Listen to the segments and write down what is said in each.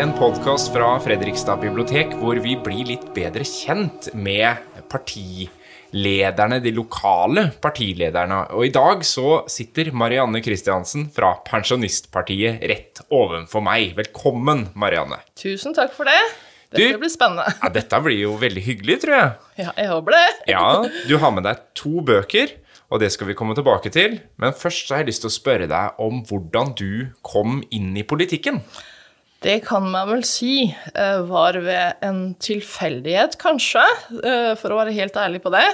en podkast fra Fredrikstad bibliotek hvor vi blir litt bedre kjent med partilederne, de lokale partilederne. Og i dag så sitter Marianne Kristiansen fra Pensjonistpartiet rett ovenfor meg. Velkommen, Marianne. Tusen takk for det. Dette Du- blir spennende. Ja, dette blir jo veldig hyggelig, tror jeg. Ja, jeg håper det. Ja, du har med deg to bøker, og det skal vi komme tilbake til. Men først så har jeg lyst til å spørre deg om hvordan du kom inn i politikken. Det kan man vel si eh, var ved en tilfeldighet, kanskje, eh, for å være helt ærlig på det.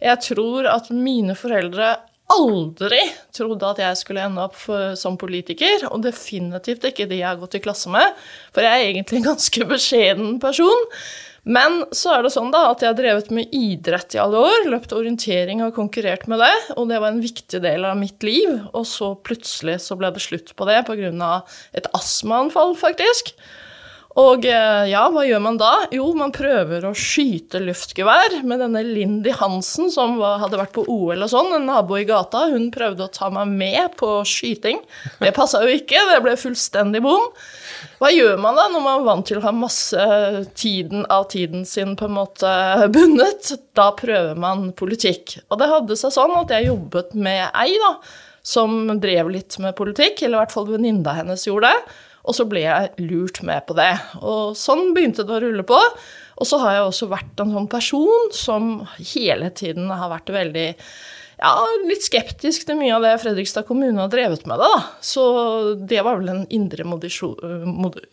Jeg tror at mine foreldre aldri trodde at jeg skulle ende opp for, som politiker, og definitivt ikke de jeg har gått i klasse med, for jeg er egentlig en ganske beskjeden person. Men så er det sånn da at jeg har drevet med idrett i alle år, løpt orientering og konkurrert med det, og det var en viktig del av mitt liv, og så plutselig så ble det slutt på det pga. et astmaanfall, faktisk. Og eh, ja, hva gjør man da? Jo, man prøver å skyte luftgevær med denne Lindy Hansen, som var, hadde vært på OL og sånn, en nabo i gata. Hun prøvde å ta meg med på skyting. Det passa jo ikke, det ble fullstendig bom. Hva gjør man da når man er vant til å ha masse tiden av tiden sin på en måte bundet? Da prøver man politikk. Og det hadde seg sånn at jeg jobbet med ei da, som drev litt med politikk, eller i hvert fall venninna hennes gjorde det. Og så ble jeg lurt med på det. Og sånn begynte det å rulle på. Og så har jeg også vært en sånn person som hele tiden har vært veldig ja, litt skeptisk til mye av det Fredrikstad kommune har drevet med. det da. Så det var vel en indre mod,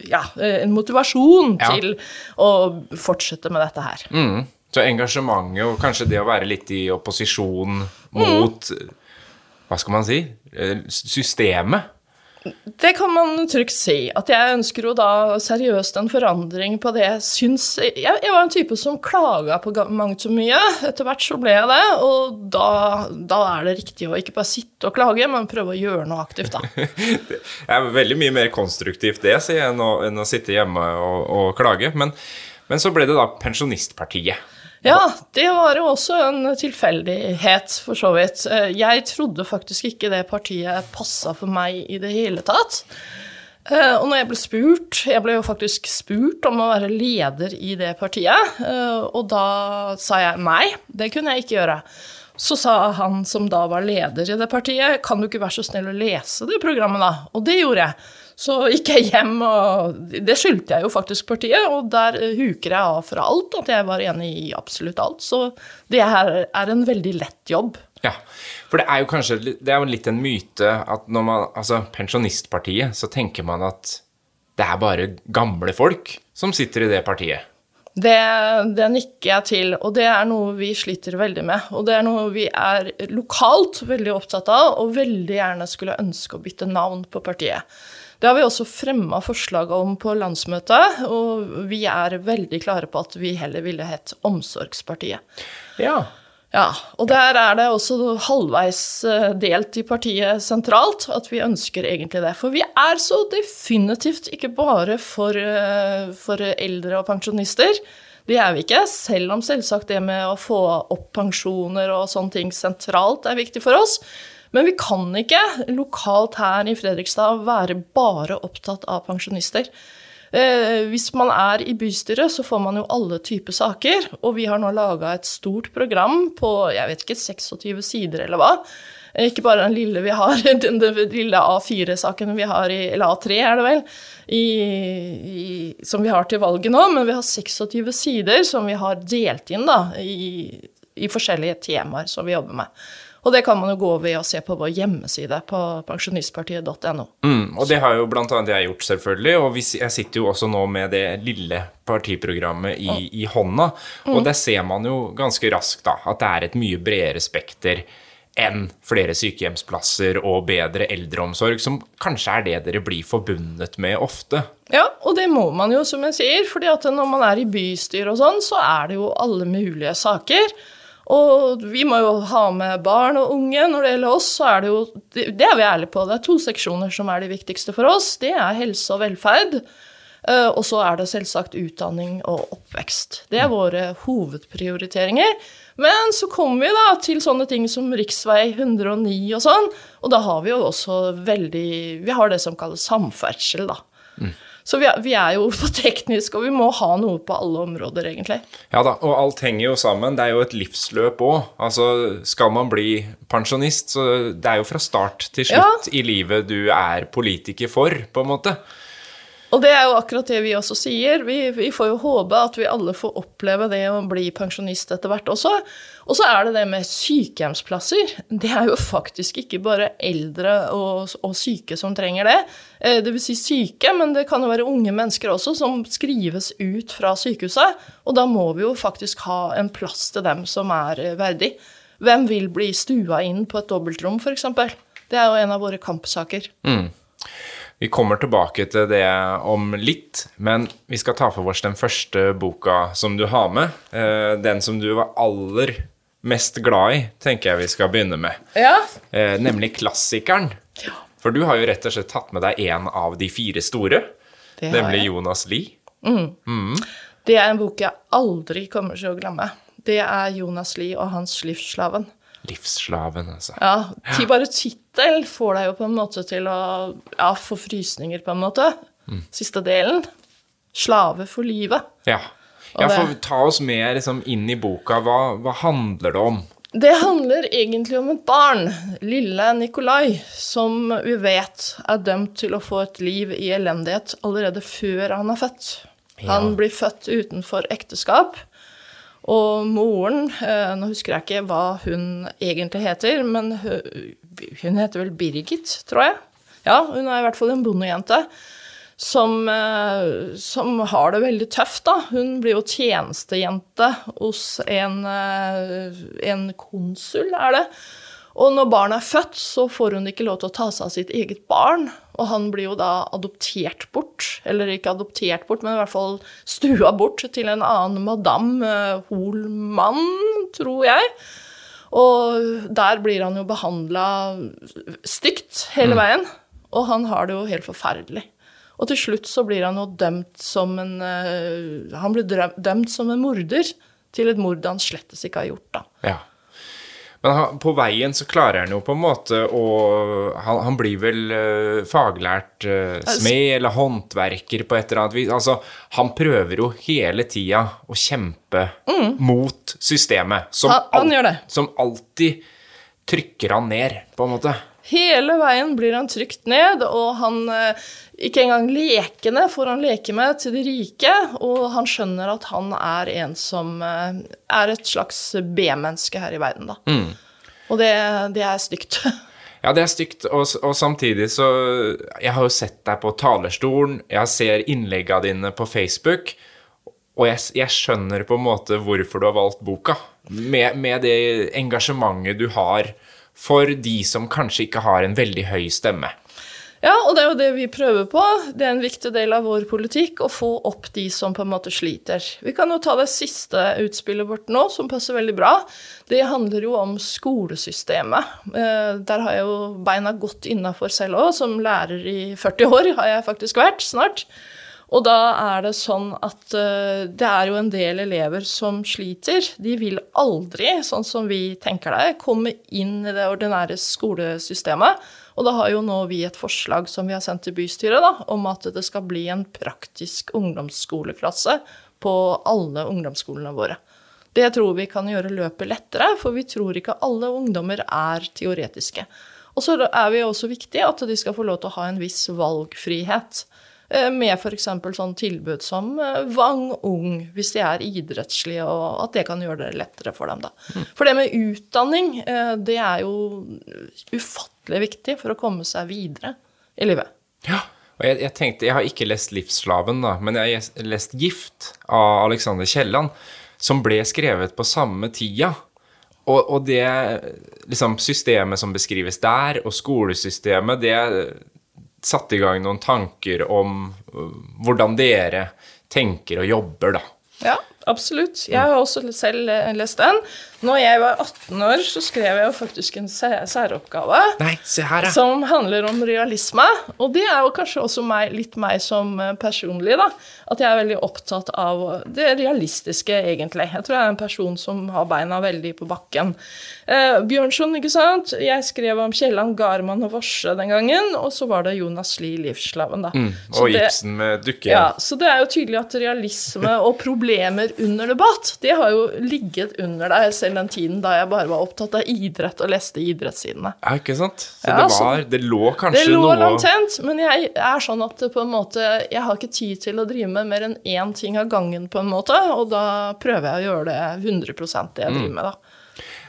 ja, en motivasjon Ja. til å fortsette med dette her. Mm. Så engasjementet og kanskje det å være litt i opposisjon mot Hva skal man si? eh, Systemet. Det kan man trygt si. At jeg ønsker jo da seriøst en forandring på det jeg syns Jeg, jeg var en type som klaga på mangt så mye. Etter hvert så ble jeg det, og da, da er det riktig å ikke bare sitte og klage, men prøve å gjøre noe aktivt, da. Det er veldig mye mer konstruktivt det, sier jeg, enn å, enn å sitte hjemme og, og klage. Men, men så ble det da Pensjonistpartiet. Ja, det var jo også en tilfeldighet, for så vidt. Eh, Jeg trodde faktisk ikke det partiet passa for meg i det hele tatt. Eh, Og når jeg ble spurt Jeg ble jo faktisk spurt om å være leder i det partiet, eh, og da sa jeg nei, det kunne jeg ikke gjøre. Så sa han som da var leder i det partiet, kan du ikke være så snill å lese det programmet, da? Og det gjorde jeg. Så gikk jeg hjem, og det skyldte jeg jo faktisk partiet, og der huker jeg av fra alt, at jeg var enig i absolutt alt. Så det her er en veldig lett jobb. Ja, for det er jo kanskje det er jo litt en myte at når man Altså, Pensjonistpartiet, så tenker man at det er bare gamle folk som sitter i det partiet. Det, det nikker jeg til, og det er noe vi sliter veldig med. Og det er noe vi er lokalt veldig opptatt av, og veldig gjerne skulle ønske å bytte navn på partiet. Det har vi også fremma forslag om på landsmøtet, og vi er veldig klare på at vi heller ville hett Omsorgspartiet. Ja. Ja, og der er det også halvveis eh, delt i partiet sentralt at vi ønsker egentlig det. For vi er så definitivt ikke bare for, eh, for eldre og pensjonister. Det er vi ikke, selv om selvsagt det med å få opp pensjoner og sånne ting sentralt er viktig for oss. Men vi kan ikke lokalt her i Fredrikstad være bare opptatt av pensjonister. Eh, hvis man er i bystyret, så får man jo alle typer saker. Og vi har nå laga et stort program på jeg vet ikke, 26 sider eller hva. Eh, Ikke bare den lille vi har, den, lille A4-saken vi har i Eller A3, er det vel, i, i, som vi har til valget nå, men vi har 26 sider som vi har delt inn da, i, i forskjellige temaer som vi jobber med. Og det kan man jo gå ved å se på vår hjemmeside på pensjonistpartiet.no. Mm, og det har jo annet jeg gjort, selvfølgelig. Og jeg sitter jo også nå med det lille partiprogrammet i, i hånda. Og der ser man jo ganske raskt da, at det er et mye bredere spekter enn flere sykehjemsplasser og bedre eldreomsorg, som kanskje er det dere blir forbundet med ofte. Ja, og det må man jo, som jeg sier, fordi at når man er i bystyr og sånn, så er det jo alle mulige saker. Og vi må jo ha med barn og unge. Når det gjelder oss, så er det jo Det er vi ærlige på. Det er to seksjoner som er de viktigste for oss. Det er helse og velferd. eh, Og så er det selvsagt utdanning og oppvekst. Det er våre hovedprioriteringer. Men så kommer vi da til sånne ting som riksvei 109 og sånn, og da har vi jo også veldig Vi har det som kalles samferdsel, da. Så vi er, vi er jo for teknisk, og vi må ha noe på alle områder, egentlig. Ja da, og alt henger jo sammen. Det er jo et livsløp òg. Altså, skal man bli pensjonist, så det er jo fra start til slutt i livet du er politiker for, på en måte. Og det er jo akkurat det vi også sier. Vi, vi får jo håpe at vi alle får oppleve det å bli pensjonist etter hvert også. Og så er det det med sykehjemsplasser. Det er jo faktisk ikke bare eldre og, og syke som trenger det. Eh, det vil si syke, men det kan jo være unge mennesker også som skrives ut fra sykehuset. Og da må vi jo faktisk ha en plass til dem som er eh, verdig. Hvem vil bli stua inn på et dobbeltrom, f.eks.? Det er jo en av våre kampsaker. Mm. Vi kommer tilbake til det om litt, men vi skal ta for oss den første boka som du har med. Eh, den som du var aller mest glad i, tenker jeg vi skal begynne med. Ja. Eh, nemlig klassikeren. For du har jo rett og slett tatt med deg en av de fire store, nemlig jeg. Jonas Lie. Det er en bok jeg aldri kommer til å glemme. Det er Jonas Lie og hans Livsslaven. Livsslaven, altså. Ja, ti- bare tittel får deg jo på en måte til å ja, få frysninger, på en måte. Siste delen. Slave for livet. Ja. Ja, for ta oss med liksom, inn i boka. Hva, hva handler det om? Det handler egentlig om et barn, lille Nikolai, som vi vet er dømt til å få et liv i elendighet allerede før han er født. Han blir født utenfor ekteskap, og moren eh, Nå husker jeg ikke hva hun egentlig heter, men hun, heter vel Birgit, tror jeg. Ja, hun er i hvert fall en bondejente. Som, eh, som har det veldig tøft, da. Hun blir jo tjenestejente hos en, eh, en konsul, er det. Og når barnet er født, så får hun ikke lov til å ta seg av sitt eget barn. Og han blir jo da adoptert bort, eller ikke adoptert bort, men i hvert fall stua bort til en annen madame eh, Holmann, tror jeg. Og der blir han jo behandla stygt hele veien, og han har det jo helt forferdelig. Og til slutt så blir han jo dømt som en eh, Han blir dømt som en morder til et mord han slettes ikke har gjort, da. Ja. Men han, på veien så klarer han jo på en måte å Han, han blir vel uh, faglært uh, smed eller håndverker på et eller annet vis. Altså, han prøver jo hele tida å kjempe mot systemet, som, Mm. Han- han det. som alltid trykker han ned, på en måte. Hele veien blir han trykt ned, og han eh, Ikke engang lekene får han leke med til de rike, og han skjønner at han er en som eh, er et slags B-menneske her i verden, da. Og det, det er stygt. Ja, det er stygt, og, og samtidig så Jeg har jo sett deg på talerstolen, jeg ser innleggene dine på Facebook, og jeg, jeg skjønner på en måte hvorfor du har valgt boka. Med, med det engasjementet du har for de som kanskje ikke har en veldig høy stemme. Ja, og det er jo det vi prøver på. Det er en viktig del av vår politikk å få opp de som på en måte sliter. Vi kan jo ta det siste utspillet vårt nå, som passer veldig bra. Det handler jo om skolesystemet. Eh, Der har jeg jo beina godt innafor selv òg. Som lærer i 40 år har jeg faktisk vært, snart. Og da er det sånn at uh, det er jo en del elever som sliter. De vil aldri, sånn som vi tenker det, komme inn i det ordinære skolesystemet. Og da har jo nå vi et forslag som vi har sendt til bystyret, da, om at det skal bli en praktisk ungdomsskoleklasse på alle ungdomsskolene våre. Det tror vi kan gjøre løpet lettere, for vi tror ikke alle ungdommer er teoretiske. Og så er vi også viktig at de skal få lov til å ha en viss valgfrihet. Eh, Med f.eks. sånn tilbud som eh, Vang Ung, hvis de er idrettslige, og at det kan gjøre det lettere for dem. da. For det med utdanning, eh, det er jo ufattelig viktig for å komme seg videre i livet. Ja, og jeg, jeg tenkte, jeg har ikke lest Livsslaven, da, men jeg har lest Gift av Alexander Kielland, som ble skrevet på samme tida. Og, og det liksom, systemet som beskrives der, og skolesystemet, det satte i gang noen tanker om uh, hvordan dere tenker og jobber, da. Ja, absolutt. Jeg har også selv lest den. Når jeg var 18 år, så skrev jeg jo faktisk en særoppgave. Nei, se her, ja. Som handler om realisme. Og det er jo kanskje også meg, litt meg som eh, personlig, da. At jeg er veldig opptatt av det realistiske, egentlig. Jeg tror jeg er en person som har beina veldig på bakken. Eh, Bjørnson, ikke sant. Jeg skrev om Kielland, Garman og Vorse den gangen. Og så var det Jonas Lie, Livslaven, da. Mm, og Ibsen med dukke. Ja, så det er jo tydelig at realisme og problemer under debatt, det har jo ligget under deg selv den tiden da jeg bare var opptatt av idrett og leste idrettssidene. Ja, ikke sant? Så Ja, det så- var Det lå kanskje Det lå noe latent, men jeg er sånn at på en måte Jeg har ikke tid til å drive med mer enn én ting av gangen, på en måte, og da prøver jeg å gjøre det 100 det jeg driver med, da.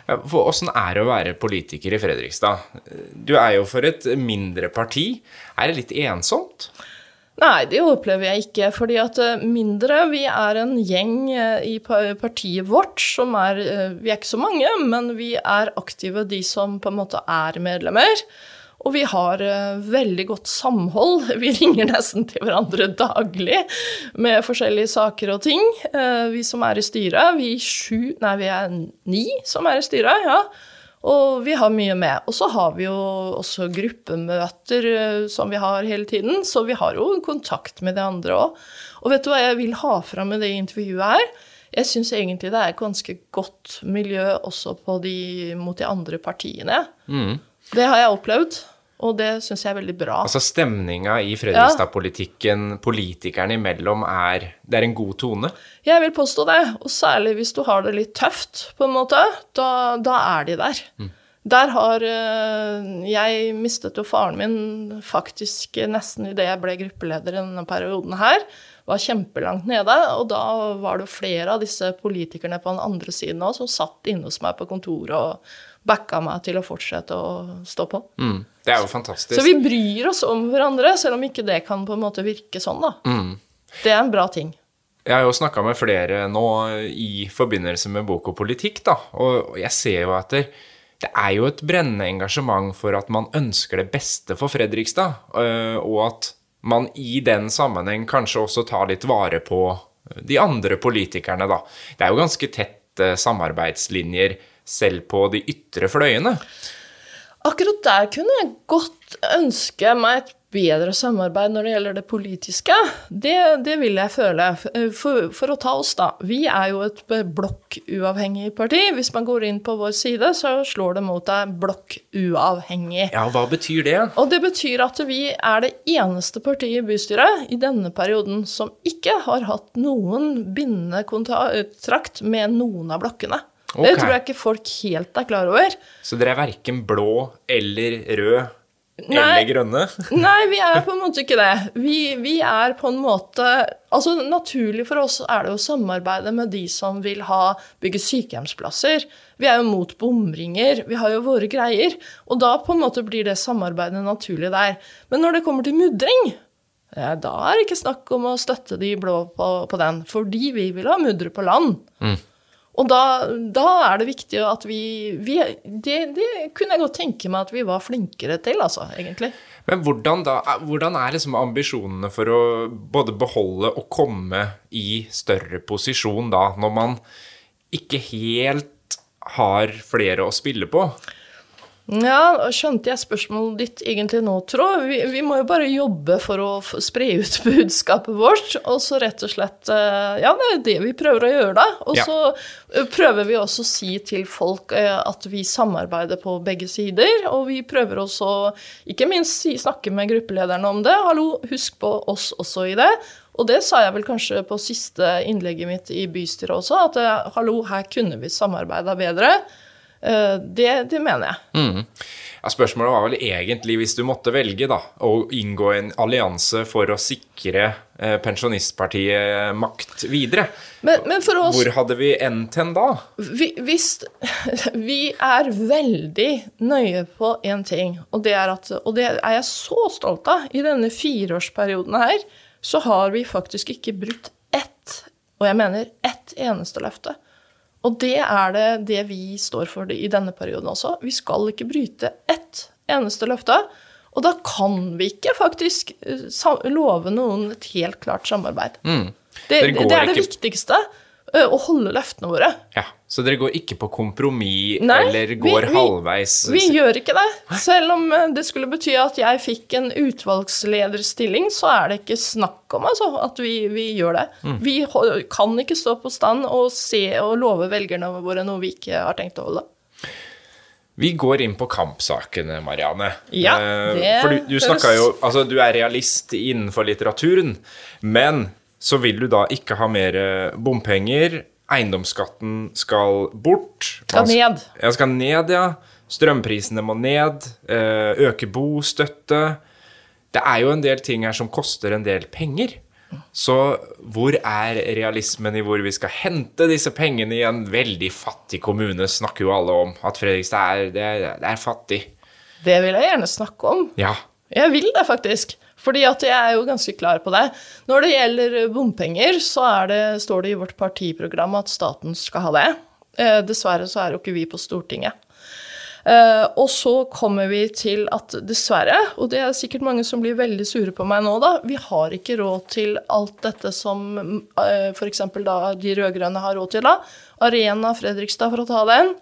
For Åssen er det å være politiker i Fredrikstad? Du er jo for et mindre parti. Er det litt ensomt? Nei, det opplever jeg ikke. fordi at eh, mindre Vi er en gjeng eh, i partiet vårt som er eh, Vi er ikke så mange, men vi er aktive, de som på en måte er medlemmer. Og vi har veldig godt samhold. Vi ringer nesten til hverandre daglig med forskjellige saker og ting. Vi som er i styret, vi sju Nei, vi er ni som er i styret, ja. Og vi har mye med. Og så har vi jo også gruppemøter eh, som vi har hele tiden, så vi har jo kontakt med de andre òg. Og vet du hva jeg vil ha fram med det intervjuet her? Jeg syns egentlig det er et ganske godt miljø også på de, mot de andre partiene. Det har jeg opplevd, og det syns jeg er veldig bra. Altså Stemninga i Fredrikstad-politikken politikerne imellom er Det er en god tone? Jeg vil påstå det, og særlig hvis du har det litt tøft, på en måte. Da, da er de der. Der har eh, Jeg mistet jo faren min faktisk nesten idet jeg ble gruppeleder i denne perioden her. Var kjempelangt nede, og da var det flere av disse politikerne på den andre siden òg som satt inne hos meg på kontoret og backa meg til å fortsette å stå på. Mm. Det er jo fantastisk. Så vi bryr oss om hverandre, selv om ikke det kan på en måte virke sånn, da. Det er en bra ting. Jeg har jo snakka med flere nå i forbindelse med bok og politikk, da, og jeg ser jo at det, er jo et brennende engasjement for at man ønsker det beste for Fredrikstad, øh, og at man i den sammenheng kanskje også tar litt vare på de andre politikerne, da. Det er jo ganske tette samarbeidslinjer selv på de ytre fløyene. Akkurat der kunne jeg godt ønske meg et bedre samarbeid når det gjelder det politiske. Det, det vil jeg føle. For, for, å ta oss, da. Vi er jo et blokkuavhengig parti. Hvis man går inn på vår side, så slår det mot deg blokkuavhengig. Ja, hva betyr det? Og det betyr at vi er det eneste partiet i bystyret i denne perioden som ikke har hatt noen bindende kontrakt med noen av blokkene. Ok. Det tror jeg ikke folk helt er klar over. Så dere er verken blå eller rød Nei. eller grønne? Nei, vi er på en måte ikke det. Vi, vi er på en måte Altså, naturlig for oss er det å samarbeide med de som vil ha bygge sykehjemsplasser. Vi er jo mot bomringer. Vi har jo våre greier. Og da på en måte blir det samarbeidet naturlig der. Men når det kommer til mudring, ja, da er det ikke snakk om å støtte de blå på, på den. Fordi vi vil ha mudre på land. Og da, da er det viktig at vi, vi det, det kunne jeg godt tenke meg at vi var flinkere til, altså, egentlig. Men hvordan, da, hvordan er liksom ambisjonene for å både beholde og komme i større posisjon da, når man ikke helt har flere å spille på? Ja, skjønte jeg spørsmålet ditt egentlig nå, Trå? Vi, vi må jo bare jobbe for å spre ut budskapet vårt, og så rett og slett eh, Ja, det er det vi prøver å gjøre, da. Og Ja. så eh, prøver vi også å si til folk eh, at vi samarbeider på begge sider, og vi prøver også ikke minst si, snakke med gruppelederne om det. Hallo, husk på oss også i det. Og det sa jeg vel kanskje på siste innlegget mitt i bystyret også, at hallo, her kunne vi samarbeida bedre. Eh, Det, det mener jeg. Ja, spørsmålet var vel egentlig, hvis du måtte velge, da, å inngå en allianse for å sikre eh, Pensjonistpartiet makt videre. Men, men for oss Hvor hadde vi endt hen da? vi, hvis, vi er veldig nøye på én ting, og det, er at, og det er jeg så stolt av. I denne fireårsperioden her så har vi faktisk ikke brutt ett, og jeg mener ett eneste løfte. Og det er det, det vi står for i denne perioden også. Vi skal ikke bryte ett eneste løfte. Og da kan vi ikke faktisk eh, love noen et helt klart samarbeid. Det, det, det er det ikke- viktigste. Å holde løftene våre. Ja, Så dere går ikke på kompromiss eller går vi- halvveis? Vi gjør ikke det. Selv om eh, det skulle bety at jeg fikk en utvalgslederstilling, så er det ikke snakk om altså, at vi, vi gjør det. Vi kan ikke stå på stand og se og love velgerne våre noe vi ikke har tenkt å holde. Vi går inn på kampsakene, Marianne. Ja, Eh, det For du, du snakka jo Altså, du er realist innenfor litteraturen, men så vil du da ikke ha mer eh, bompenger. Eiendomsskatten skal bort. Skal ned. Ja, skal ned, ja. Strømprisene må ned. eh, Øke bostøtte. Det er jo en del ting her som koster en del penger. Så hvor er realismen i hvor vi skal hente disse pengene i en veldig fattig kommune, snakker jo alle om. At Fredrikstad er, det er, det er fattig. Det vil jeg gjerne snakke om. Ja. Jeg vil det, faktisk. Fordi at jeg er jo ganske klar på det. Når det gjelder bompenger, så det, står det i vårt partiprogram at staten skal ha det. Eh, dessverre så er jo ikke vi på Stortinget. Eh, og så kommer vi til at dessverre, og det er sikkert mange som blir veldig sure på meg nå, da, vi har ikke råd til alt dette som eh, f.eks. de rød-grønne har råd til, da. Arena Fredrikstad, for å ta den.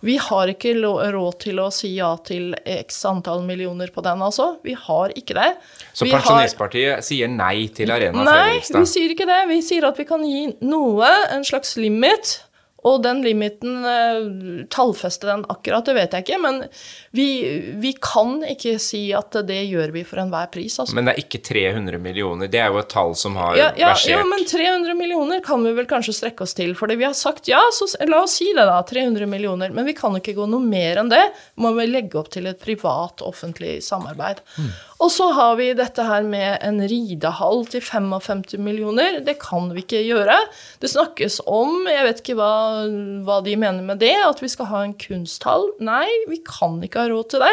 Vi har ikke råd til å si ja til x antall millioner på den, altså. Vi har ikke det. Så Vi har- sier nei til Arena Nei, vi sier ikke det. Vi sier at vi kan gi noe, en slags limit. Og den limiten, eh, tallfeste den akkurat, det vet jeg ikke. Men vi, vi kan ikke si at det gjør vi for enhver pris, altså. Men det er ikke 300 millioner. Det er jo et tall som har Ja, ja, versert. ja, men 300 millioner kan vi vel kanskje strekke oss til. Fordi vi har sagt ja, så la oss si det, da. 300 millioner. Men vi kan ikke gå noe mer enn det. Må vi legge opp til et privat-offentlig samarbeid. Og så har vi dette her med en ridehall til 55 millioner. Det kan vi ikke gjøre. Det snakkes om, jeg vet ikke hva, hva de mener med det, at vi skal ha en kunsthall. Nei, vi kan ikke ha råd til det.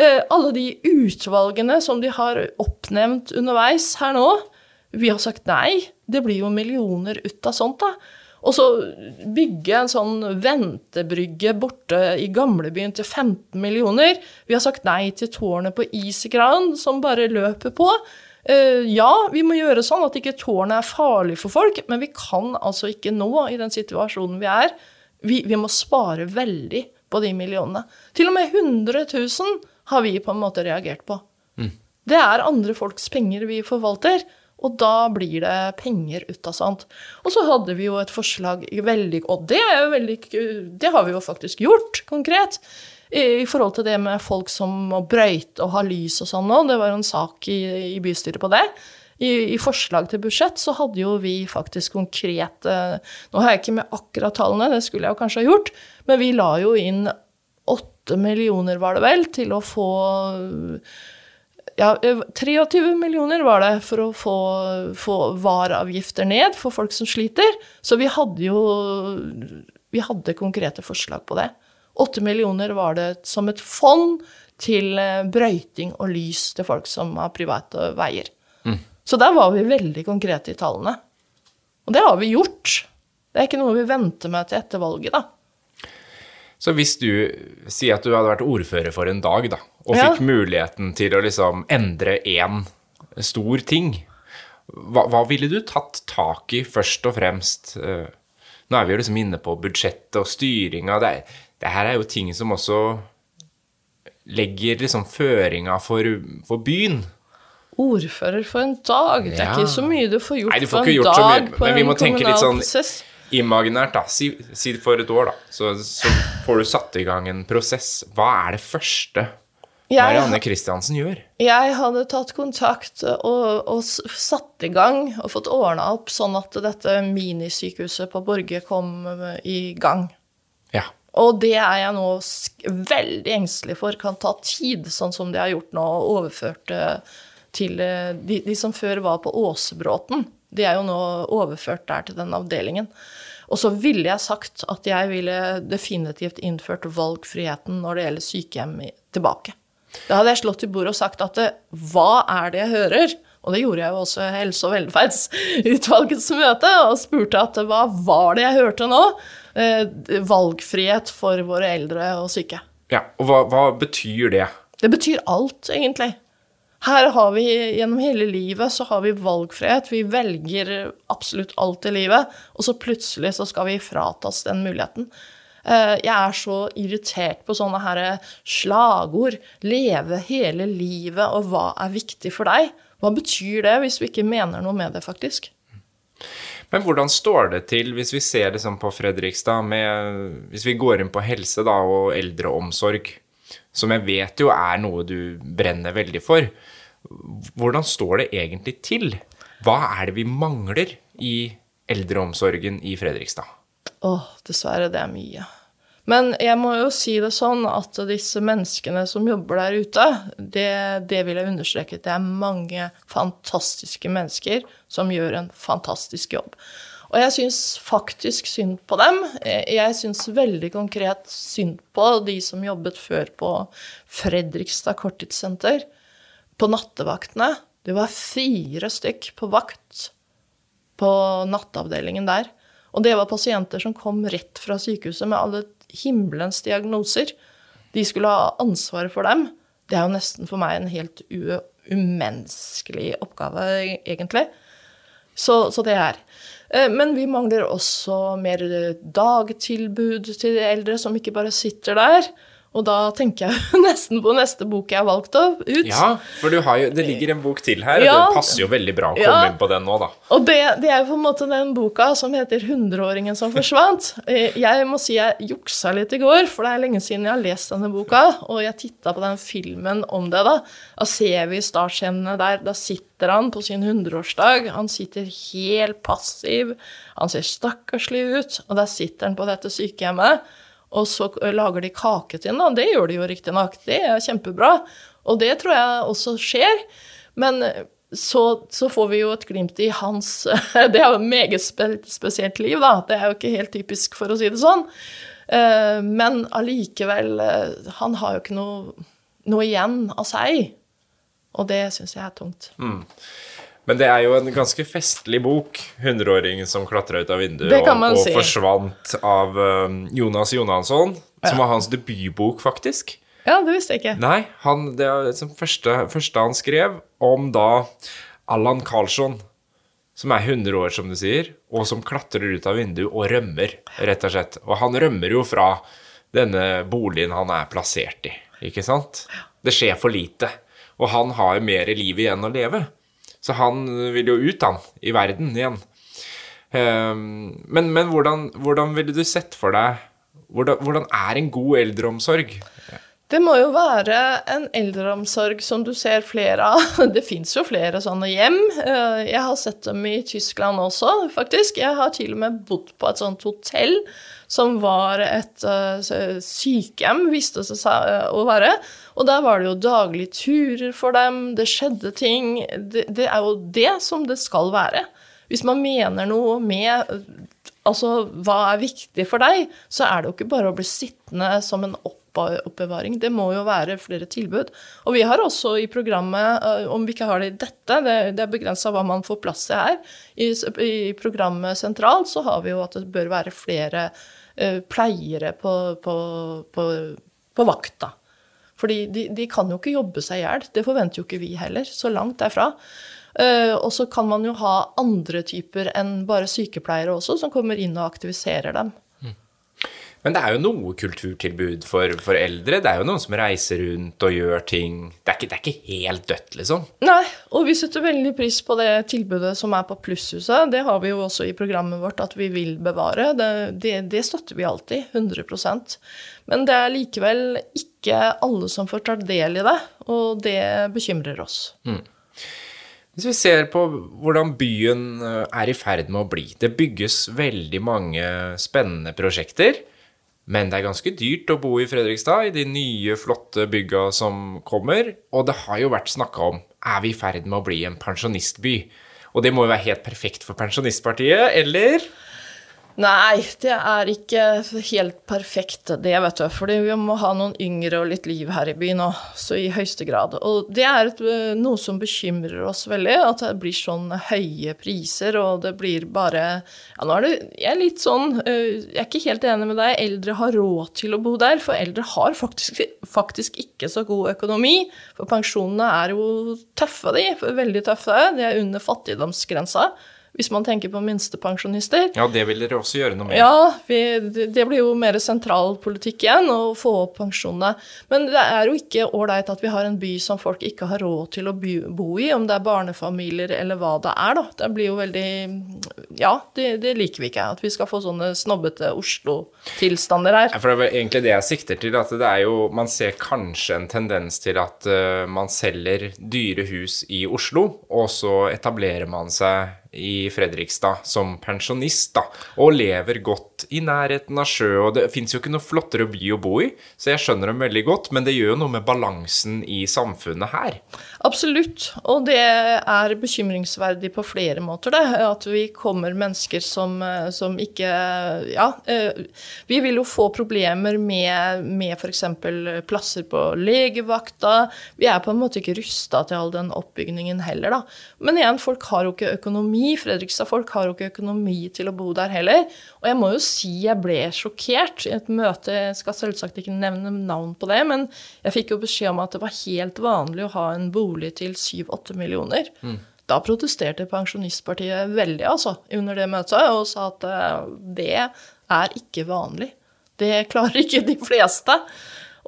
Eh, alle de utvalgene som de har oppnevnt underveis her nå, vi har sagt nei. Det blir jo millioner ut av sånt, da. Og så bygge en sånn ventebrygge borte i gamlebyen til 15 millioner. Vi har sagt nei til tårnet på Isekran, som bare løper på. Eh, ja, vi må gjøre sånn at ikke tårnet er farlig for folk, men vi kan altså ikke nå, i den situasjonen vi er. Vi, vi må spare veldig på de millionene. Til og med 100 000 har vi på en måte reagert på. Det er andre folks penger vi forvalter, og da blir det penger ut av sånt. Og så hadde vi jo et forslag veldig Og det, veldig, det har vi jo faktisk gjort, konkret. I, I forhold til det med folk som må brøyte og ha lys og sånn nå. Det var jo en sak i, i bystyret på det. I, I forslag til budsjett så hadde jo vi faktisk konkret eh, Nå har jeg ikke med akkurat tallene, det skulle jeg jo kanskje ha gjort, men vi la jo inn åtte millioner, var det vel, til å få ja, 23 millioner var det for å få, få vareavgifter ned for folk som sliter. Så vi hadde jo vi hadde konkrete forslag på det. 8 millioner var det som et fond til brøyting og lys til folk som har private veier. Så der var vi veldig konkrete i tallene. Og det har vi gjort. Det er ikke noe vi venter med til etter valget, da. Så hvis du sier at du hadde vært ordfører for en dag, da, og Ja. fikk muligheten til å liksom endre én stor ting, hva, hva ville du tatt tak i først og fremst? Eh, Nå er vi jo liksom inne på budsjettet og styringa. Det, det her er jo ting som også legger liksom føringa for, for byen. Ordfører for en dag. Det er Ja. ikke så mye du får gjort Nei, du får på en dag mye, på men vi en litt kommunal sånn- prosess. Imaginært, da. Si, si for et år, da. Så, så får du satt i gang en prosess. Hva er det første Marianne Kristiansen gjør? jeg hadde tatt kontakt og, og satt i gang og fått ordna opp sånn at dette minisykehuset på Borge kom i gang. Ja. Og det er jeg nå veldig engstelig for kan ta tid, sånn som de har gjort nå, og overført til eh, de, de som før var på Åsebråten. De er jo nå overført der til den avdelingen. Og så ville jeg sagt at jeg ville definitivt innført valgfriheten når det gjelder sykehjem tilbake. Da hadde jeg slått i bordet og sagt at hva er det jeg hører? Og det gjorde jeg jo også i Helse- og velferdsutvalgets møte, og spurte at hva var det jeg hørte nå? Eh, valgfrihet for våre eldre og syke. ja. Og hva, hva betyr det? Det betyr alt, egentlig. Her har vi gjennom hele livet så har vi valgfrihet. Vi velger absolutt alt i livet, og så plutselig så skal vi fratas den muligheten. Eh, jeg er så irritert på sånne her slagord. Leve hele livet, og hva er viktig for deg? Hva betyr det hvis vi ikke mener noe med det, faktisk? Men hvordan står det til hvis vi ser liksom på Fredrikstad med Hvis vi går inn på helse da, og eldreomsorg, som jeg vet jo er noe du brenner veldig for. Hvordan står det egentlig til? Hva er det vi mangler i eldreomsorgen i Fredrikstad? Åh, dessverre, det er mye. Men jeg må jo si det sånn at disse menneskene som jobber der ute, det, det vil jeg understreke. Det er mange fantastiske mennesker som gjør en fantastisk jobb. Og jeg syns faktisk synd på dem. Jeg syns veldig konkret synd på de som jobbet før på Fredrikstad korttidssenter. På nattevaktene. Det var fire stykk på vakt på nattavdelingen der. Og det var pasienter som kom rett fra sykehuset med alle himmelens diagnoser. De skulle ha ansvaret for dem. Det er jo nesten for meg en helt umenneskelig oppgave, egentlig. Så, så det er. Eh, men vi mangler også mer dagtilbud til de eldre, som ikke bare sitter der. Og da tenker jeg nesten på neste bok jeg har valgt ut. Ja, for jo, det ligger en bok til her, ja, det passer jo veldig bra å komme ja, inn på den nå, da. Og det, det, er på en måte den boka som heter 'Hundreåringen som forsvant'. Eh, jeg må si jeg juksa litt i går, for det er lenge siden jeg har lest denne boka. Og jeg titta på den filmen om det, da. Da ser vi startscenene der. Da sitter han på sin hundreårsdag. Han sitter helt passiv. Han ser stakkarslig ut. Og der sitter han på dette sykehjemmet og så lager de kake til den, og Det gjør de jo riktignok. Det er kjempebra. Og det tror jeg også skjer. Men så, så, får vi jo et glimt i hans Det er jo et meget spesielt liv, da. Det er jo ikke helt typisk, for å si det sånn. Men allikevel Han har jo ikke noe, noe igjen av seg. Og det syns jeg er tungt. Mm. Men det er jo en ganske festlig bok. 'Hundreåringen som klatra ut av vinduet og, og si. forsvant' av um, Jonas Jonansson. Som var hans debutbok, faktisk. Ja, det visste jeg ikke. Nei, han, det er liksom første, første han skrev om da Allan Karlsson, som er 100 år, som du sier, og som klatrer ut av vinduet og rømmer, rett og slett. Og han rømmer jo fra denne boligen han er plassert i, ikke sant? Det skjer for lite. Og han har jo mer liv igjen å leve. Så han vil jo ut, han, i verden igjen. Ehm, men, men hvordan, hvordan, ville du sett for deg hvordan, hvordan er en god eldreomsorg? Det må jo være en eldreomsorg som du ser flere av. Det fins jo flere sånne hjem. Eh, jeg har sett dem i Tyskland også, faktisk. Jeg har til og med bodd på et sånt hotell som var et uh, sykehjem, viste det seg uh, å være. Og der var det jo daglige turer for dem, det skjedde ting. Det, det, er jo det som det skal være. Hvis man mener noe med altså, hva er viktig for deg, så er det jo ikke bare å bli sittende som en oppbevaring. Det må jo være flere tilbud. Og vi har også i programmet, om vi ikke har det i dette, det, er begrensa hva man får plass til her, i, i programmet sentralt så har vi jo at det bør være flere uh, pleiere på, på, på, på vakta. Fordi de, de, kan jo ikke jobbe seg i hjel. Det forventer jo ikke vi heller, så langt derfra. Uh, og så kan man jo ha andre typer enn bare sykepleiere også, som kommer inn og aktiviserer dem. Men det er jo noe kulturtilbud for, for, eldre. Det er jo noen som reiser rundt og gjør ting. Det er, ikke, det er ikke, helt dødt, liksom. Nei, og vi setter veldig pris på det tilbudet som er på Plusshuset. Det har vi jo også i programmet vårt at vi vil bevare. Det, det, det støtter vi alltid. 100% Men det er likevel ikke alle som får ta del i det, og det bekymrer oss. Mm. Hvis vi ser på hvordan byen eh, er i ferd med å bli Det bygges veldig mange spennende prosjekter. Men det er ganske dyrt å bo i Fredrikstad, i de nye, flotte bygga som kommer. Og det har jo vært snakka om er vi i ferd med å bli en pensjonistby. Og det må jo være helt perfekt for Pensjonistpartiet, eller? Nei, det er ikke helt perfekt, det, vet du. Fordi vi må ha noen yngre og litt liv her i byen òg, så i høyeste grad. Og det er et, noe som bekymrer oss veldig, at det blir sånn høye priser, og det blir bare Ja, nå er det Jeg er litt sånn Jeg er ikke helt enig med deg. Eldre har råd til å bo der, for eldre har faktisk, faktisk ikke så god økonomi. For pensjonene er jo tøffe, de. Veldig tøffe. De er under fattigdomsgrensa hvis man tenker på minstepensjonister. Ja, det vil dere også gjøre noe med. Ja, vi, det blir jo mer sentralpolitikk igjen, å få opp pensjonene. Men det er jo ikke ålreit at vi har en by som folk ikke har råd til å bo i, om det er barnefamilier eller hva det er, da. Det blir jo veldig Ja, det, det liker vi ikke. At vi skal få sånne snobbete Oslo-tilstander her. Ja, for det er egentlig det jeg sikter til. At det er jo Man ser kanskje en tendens til at uh, man selger dyre hus i Oslo, og så etablerer man seg i Fredrikstad som pensjonist, da, og lever godt i nærheten av sjø. og Det fins jo ikke noe flottere by å bo i, så jeg skjønner dem veldig godt, men det gjør jo noe med balansen i samfunnet her. Absolutt, og det er bekymringsverdig på flere måter, det. At vi kommer mennesker som, som ikke Ja, eh, vi vil jo få problemer med, med f.eks. plasser på legevakta. Vi er på en måte ikke rusta til all den oppbygningen heller, da. Men igjen, folk har jo ikke økonomi. Fredrikstad-folk har jo ikke økonomi til å bo der heller. Og jeg må jo si jeg ble sjokkert i et møte, jeg skal selvsagt ikke nevne navn på det, men jeg fikk jo beskjed om at det var helt vanlig å ha en bolig til 7-8 millioner. Mm. Da protesterte Pensjonistpartiet veldig altså, under det møtet og sa at eh, det er ikke vanlig. Det klarer ikke de fleste.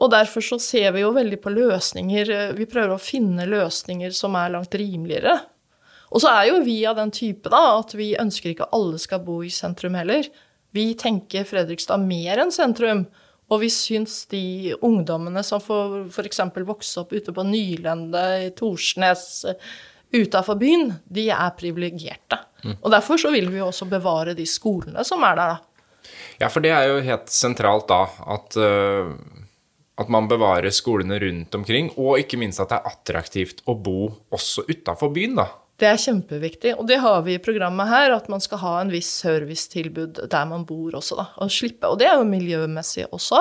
Og derfor så ser vi jo veldig på løsninger Vi prøver å finne løsninger som er langt rimeligere. Og så er jo vi av den type da, at vi ønsker ikke alle skal bo i sentrum heller. Vi tenker Fredrikstad mer enn sentrum. Og vi syns de ungdommene som får f.eks. vokse opp ute på Nylende, i Torsnes, utafor byen, de er privilegerte. Mm. Og derfor så vil vi jo også bevare de skolene som er der, da. Ja, for det er jo helt sentralt da at, uh, at man bevarer skolene rundt omkring, og ikke minst at det er attraktivt å bo også utafor byen, da. Det er kjempeviktig, og det har vi i programmet her, at man skal ha en viss servicetilbud der man bor også, da. Og, slippe, og det er jo miljømessig også,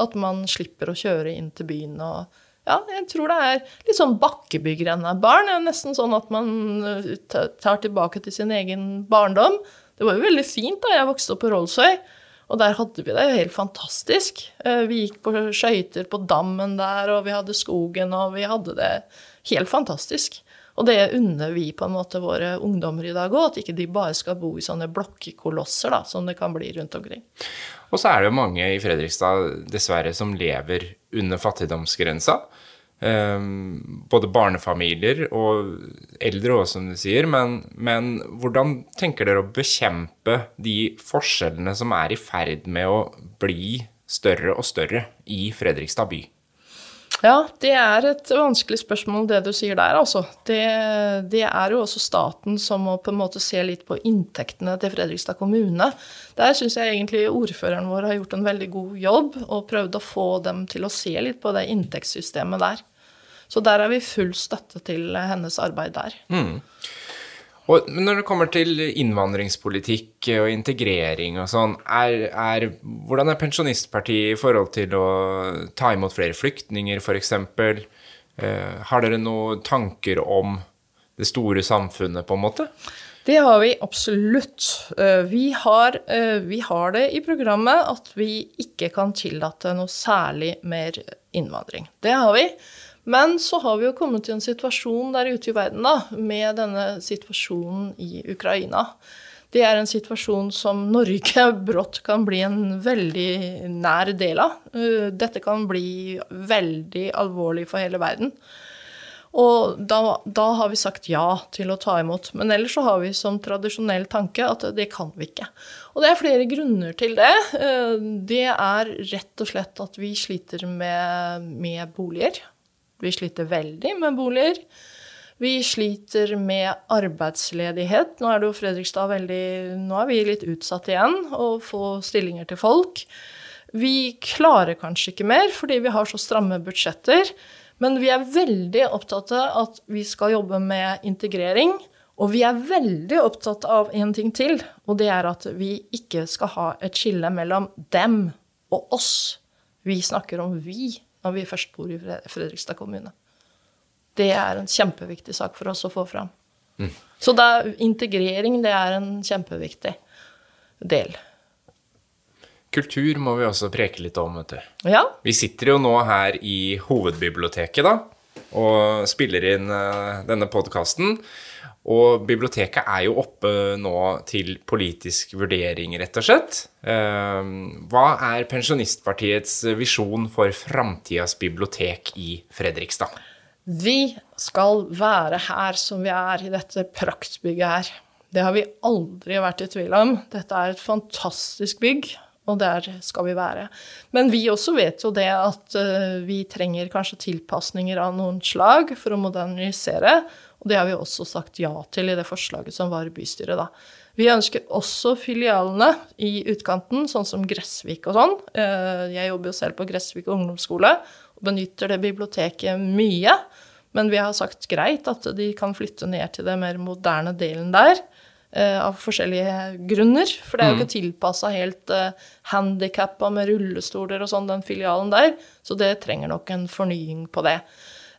at man slipper å kjøre inn til byen og ja, jeg tror det er litt sånn Bakkebygrenna-barn. Det er nesten sånn at man eh, tar tilbake til sin egen barndom. Det var jo veldig fint da jeg vokste opp på Rollsøy, og der hadde vi det jo helt fantastisk. Eh, vi gikk på skøyter på dammen der, og vi hadde skogen, og vi hadde det helt fantastisk. Og det unner vi på en måte våre ungdommer i dag òg, at ikke de bare skal bo i sånne blokkekolosser da, som det kan bli rundt omkring. Og så er det jo mange i Fredrikstad dessverre som lever under fattigdomsgrensa. Um, både barnefamilier og eldre òg, som du sier. Men, men, hvordan tenker dere å bekjempe de forskjellene som er i ferd med å bli større og større i Fredrikstad by? Ja, det er et vanskelig spørsmål, det du sier der, altså. Det, det, er jo også staten som må på en måte se litt på inntektene til Fredrikstad kommune. Der syns jeg egentlig ordføreren vår har gjort en veldig god jobb og prøvd å få dem til å se litt på det inntektssystemet der. Så der er vi full støtte til hennes arbeid der. Mm. Og når det kommer til innvandringspolitikk og integrering og sånn, er, er, hvordan er Pensjonistpartiet i forhold til å ta imot flere flyktninger, f.eks.? Eh, har dere noen tanker om det store samfunnet, på en måte? Det har vi absolutt. Eh, vi har, eh, vi har, det i programmet at vi ikke kan tillate noe særlig mer innvandring. Det har vi. Men så har vi jo kommet til en situasjon der ute i verden da, med denne situasjonen i Ukraina. Det er en situasjon som Norge brått kan bli en veldig nær del av. Uh, dette kan bli veldig alvorlig for hele verden. Og da, da, har vi sagt ja til å ta imot. Men ellers så har vi som tradisjonell tanke at det kan vi ikke. Og det er flere grunner til det. Uh, det er rett og slett at vi sliter med, med boliger. Vi sliter veldig med boliger. Vi sliter med arbeidsledighet. Nå er det jo Fredrikstad veldig Nå er vi litt utsatt igjen å få stillinger til folk. Vi klarer kanskje ikke mer fordi vi har så stramme budsjetter. Men vi er veldig opptatt av at vi skal jobbe med integrering. Og vi er veldig opptatt av en ting til, og det er at vi ikke skal ha et skille mellom dem og oss. Vi snakker om vi når vi først bor i Fredrikstad kommune. Det er en kjempeviktig sak for oss å få fram. Mm. Så da, integrering det er en kjempeviktig del. Kultur må vi også preke litt om, vet du. Ja. Vi sitter jo nå her i hovedbiblioteket, da, og spiller inn uh, denne podkasten. Og biblioteket er jo oppe nå til politisk vurdering, rett og slett. Uh, hva er Pensjonistpartiets visjon for framtidas bibliotek i Fredrikstad? Vi skal være her som vi er, i dette praktbygget her. Det har vi aldri vært i tvil om. Dette er et fantastisk bygg, og der skal vi være. Men vi også vet jo det at uh, vi trenger kanskje tilpasninger av noen slag for å modernisere, og det har vi også sagt ja til i det forslaget som var i bystyret, da. Vi ønsker også filialene i utkanten, sånn som Gressvik og sånn. Uh, jeg jobber jo selv på Gressvik ungdomsskole, og benytter det biblioteket mye. Men vi har sagt greit at de kan flytte ned til den mer moderne delen der. Uh, av forskjellige grunner. For det er jo ikke mm. tilpassa helt uh, handikappa med rullestoler og sånn, den filialen der. Så det trenger nok en fornying på det.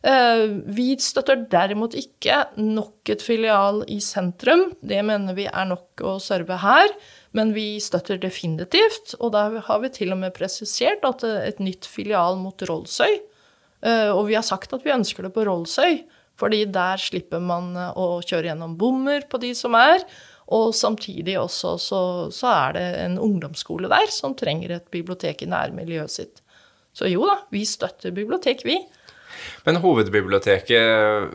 Uh, vi støtter derimot ikke nok et filial i sentrum. Det mener vi er nok å serve her. Men vi støtter definitivt, og da har vi til og med presisert at et nytt filial mot Rollsøy eh, Og vi har sagt at vi ønsker det på Rollsøy, fordi der slipper man eh, å kjøre gjennom bommer på de som er. Og samtidig også så, så er det en ungdomsskole der som trenger et bibliotek i nærmiljøet sitt. Så jo da, vi støtter bibliotek, vi. Men hovedbiblioteket,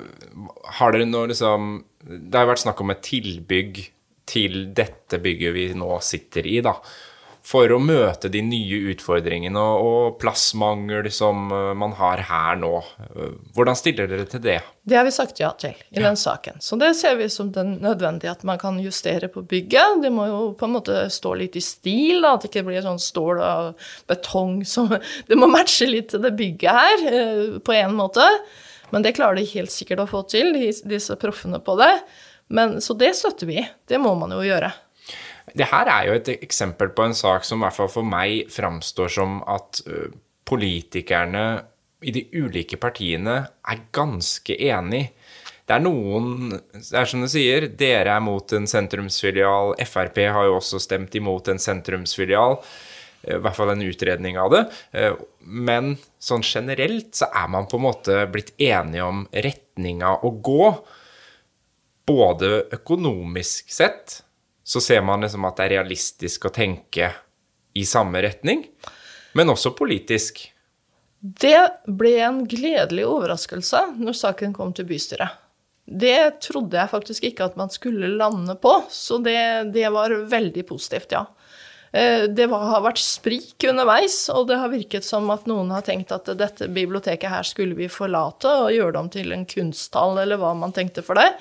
har dere nå liksom Det har vært snakk om et tilbygg til dette bygget vi nå sitter i, da. For å møte de nye utfordringene og, plassmangel som eh, man har her nå. Hvordan stiller dere til det? Det har vi sagt ja til i den saken. Så det ser vi som det nødvendig at man kan justere på bygget. Det må jo på en måte stå litt i stil, da, at det ikke blir sånn stål og betong som Det må matche litt til det bygget her, eh, på en måte. Men det klarer de helt sikkert å få til, disse proffene på det. Men, så det støtter vi. Det må man jo gjøre. Det her er jo et eksempel på en sak som i hvert fall for meg framstår som at politikerne i de ulike partiene er ganske enig. Det er noen Det er som du sier, dere er mot en sentrumsfilial. Frp har jo også stemt imot en sentrumsfilial. I hvert fall en utredning av det. Men sånn generelt så er man på en måte blitt enige om retninga å gå både økonomisk sett så ser man liksom at det er realistisk å tenke i samme retning, men også politisk. Det ble en gledelig overraskelse når saken kom til bystyret. Det trodde jeg faktisk ikke at man skulle lande på, så det, det var veldig positivt, ja. Det det har vært sprik underveis, og det har virket som at noen har tenkt at dette biblioteket her skulle vi forlate og gjøre det om til en kunsthall, eller hva man tenkte for det.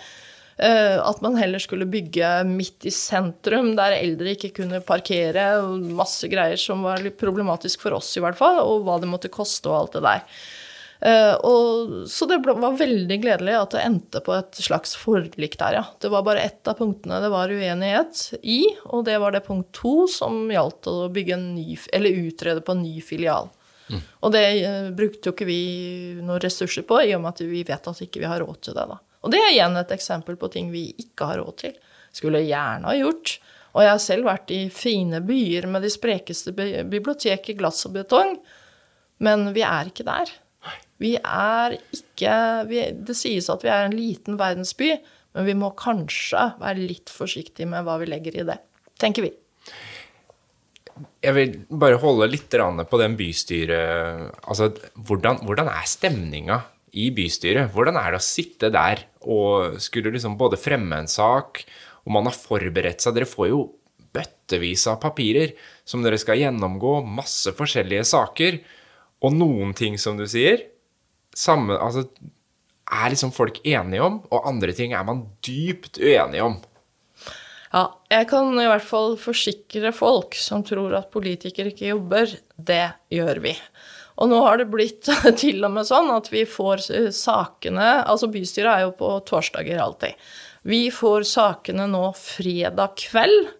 Eh, at man heller skulle bygge midt i sentrum, der eldre ikke kunne parkere, og masse greier som var litt problematisk for oss, i hvert fall, og hva det måtte koste og alt det der. Uh, og, så det var veldig gledelig at det endte på et slags forlik der, ja. Det var bare ett av punktene det var uenighet i, og det var det punkt to som gjaldt å bygge en ny, eller utrede på en ny filial. Mm. Og det uh, brukte jo ikke vi noen ressurser på, i og med at vi vet at ikke vi har råd til det, da. Og det er igjen et eksempel på ting vi ikke har råd til. Skulle gjerne ha gjort. Og jeg har selv vært i fine byer med de sprekeste bibliotek i glass og betong, men vi er ikke der. Vi er ikke vi, Det sies at vi er en liten verdensby, men vi må kanskje være litt forsiktige med hva vi legger i det, tenker vi. Jeg vil bare holde litt på den bystyret Altså, hvordan, hvordan er stemninga i bystyret. Hvordan er det å sitte der og skulle liksom både fremme en sak, og man har forberedt seg Dere får jo bøttevis av papirer som dere skal gjennomgå, masse forskjellige saker, og noen ting, som du sier, samme, altså, er liksom folk enige om, og andre ting er man dypt uenige om. Ja, jeg kan i hvert fall forsikre folk som tror at politikere ikke jobber. Det gjør vi. Og nå har det blitt til og med sånn at vi får sakene Altså bystyret er jo på torsdager alltid. Vi får sakene nå fredag kveld,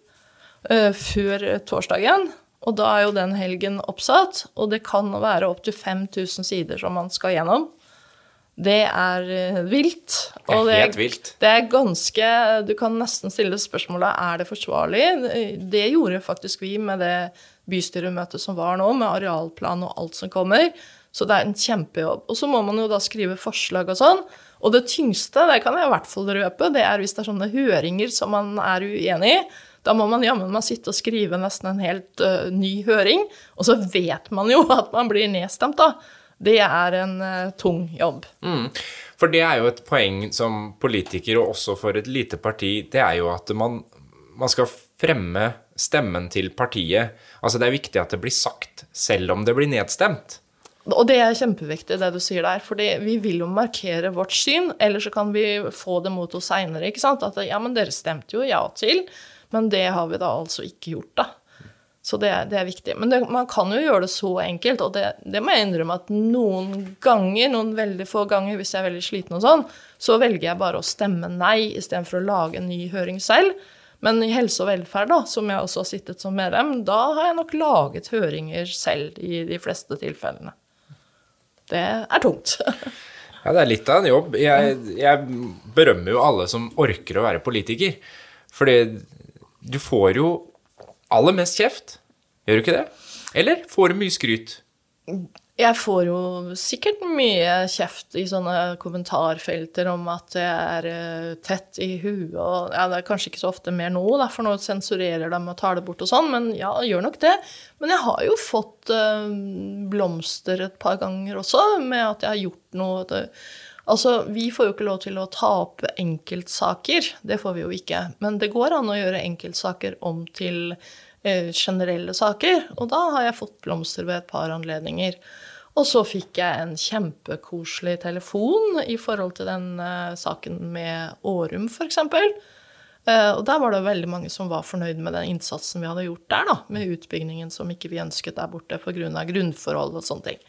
uh, før torsdagen. Og da er jo den helgen oppsatt, og det kan være opptil 5000 sider som man skal gjennom. Det er uh, vilt. Og det er helt vilt. Det er ganske Du kan nesten stille spørsmålet er det forsvarlig. Det gjorde faktisk vi med det bystyremøtet som var nå, med arealplan og alt som kommer. Så det er en kjempejobb. Og så må man jo da skrive forslag og sånn. Og det tyngste, det kan jeg i hvert fall røpe, det er hvis det er sånne høringer som man er uenig i. Da må man jammen meg sitte og skrive nesten en helt uh, ny høring. Og så vet man jo at man blir nedstemt, da. Det er en uh, tung jobb. Mm. For det er jo et poeng som politiker, og også for et lite parti, det er jo at man, man skal fremme stemmen til partiet. Altså det er viktig at det blir sagt, selv om det blir nedstemt. Og det er kjempeviktig, det du sier der. For vi vil jo markere vårt syn, eller så kan vi få det mot oss seinere. At ja, men dere stemte jo ja til, men det har vi da altså ikke gjort, da. Så det, det er viktig. Men det, man kan jo gjøre det så enkelt, og det, det, må jeg innrømme at noen ganger, noen veldig få ganger, hvis jeg er veldig sliten og sånn, så velger jeg bare å stemme nei istedenfor å lage en ny høring selv. Men i helse og velferd, da, som jeg også har sittet som medlem, da har jeg nok laget høringer selv i de fleste tilfellene det er tungt. ja, det er litt av en jobb. Jeg, jeg, berømmer jo alle som orker å være politiker. Fordi du får jo aller mest kjeft. Gjør du ikke det? Eller får du mye skryt? Jeg får jo sikkert mye kjeft i sånne kommentarfelter om at jeg er eh, tett i huet og ja, Det er kanskje ikke så ofte mer nå, da, for nå sensurerer de og tar det bort og sånn, men ja, gjør nok det. Men jeg har jo fått øh, blomster et par ganger også, med at jeg har gjort noe det, Altså, vi får jo ikke lov til å ta opp enkeltsaker, det får vi jo ikke. Men det går an å gjøre enkeltsaker om til uh, generelle saker, og da har jeg fått blomster ved et par anledninger. Og så fikk jeg en kjempekoselig telefon i forhold til den uh, saken med Årum, f.eks. Uh, og der var det veldig mange som var fornøyd med den innsatsen vi hadde gjort der, da, med utbyggingen som ikke vi ønsket der borte pga. grunnforhold og sånne ting.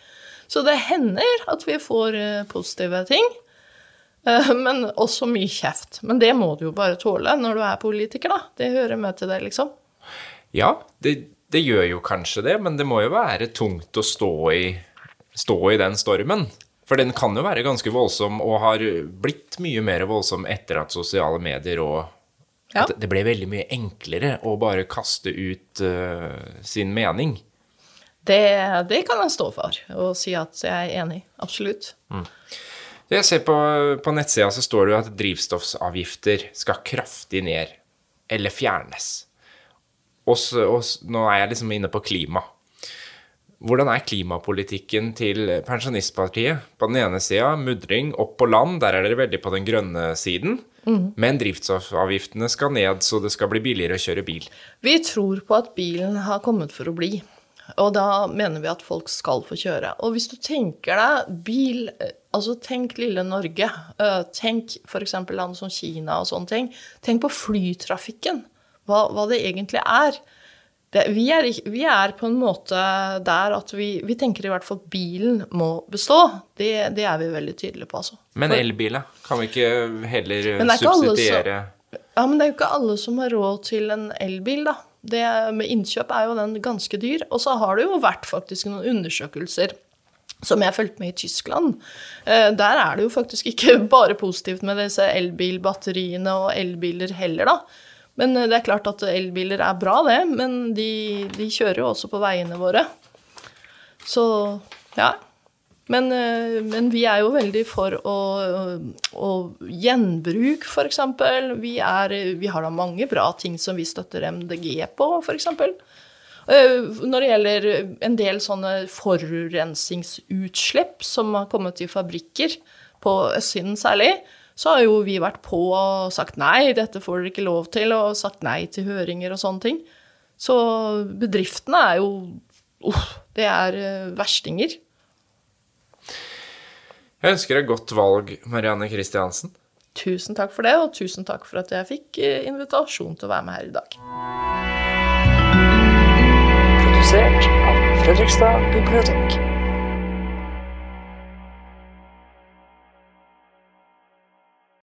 Så det hender at vi får uh, positive ting. Men også mye kjeft. Men det må du jo bare tåle når du er politiker, da. Det hører med til det, liksom. Ja, det, det gjør jo kanskje det, men det må jo være tungt å stå i stå i den stormen. For den kan jo være ganske voldsom, og har blitt mye mer voldsom etter at sosiale medier og ja. At det ble veldig mye enklere å bare kaste ut uh, sin mening. Det, det, kan jeg stå for, og si at jeg er enig. Absolutt. Mm. Jeg ser på, på nettsida så står det jo at drivstoffavgifter skal kraftig ned, eller fjernes. Og, så, og nå er jeg liksom inne på klima. Hvordan er klimapolitikken til Pensjonistpartiet? På den ene sida mudring opp på land, der er dere veldig på den grønne siden. Mm. Men drivstoffavgiftene skal ned, så det skal bli billigere å kjøre bil. Vi tror på at bilen har kommet for å bli. Og da mener vi at folk skal få kjøre. Og hvis du tenker deg bil Altså tenk lille Norge. Eh, tenk f.eks. land som Kina og sånne ting. Tenk på flytrafikken. Hva, hva det egentlig er det, vi, er, vi, er, på en måte der at vi, vi, tenker i hvert fall at bilen må bestå. Det, det er vi veldig tydelige på, altså. Men elbiler? Kan vi ikke heller subsidiere Ja, men det er jo ikke alle som har råd til en elbil, da. Det med innkjøp er jo den ganske dyr. Og så har det jo vært faktisk noen undersøkelser som jeg fulgte med i Tyskland. Eh, der er det jo faktisk ikke bare positivt med disse elbilbatteriene og elbiler heller, da. Men eh, det er klart at elbiler er bra, det. Men de, de kjører jo også på veiene våre. Så ja. Men, eh, men, vi er jo veldig for å, å gjenbruk, f.eks. Vi, vi har da mange bra ting som vi støtter MDG på, f.eks. Eh, når det gjelder en del sånne forurensningsutslipp som har kommet i fabrikker, på østsiden særlig, så har jo vi vært på og sagt nei, dette får dere ikke lov til, og sagt nei til høringer og sånne ting. Så bedriftene er jo uh, Det er uh, verstinger. Jeg ønsker deg godt valg, Marianne Kristiansen. Tusen takk for det, og tusen takk for at jeg fikk eh, invitasjon til å være med her i dag. Produsert av Fredrikstad bibliotek.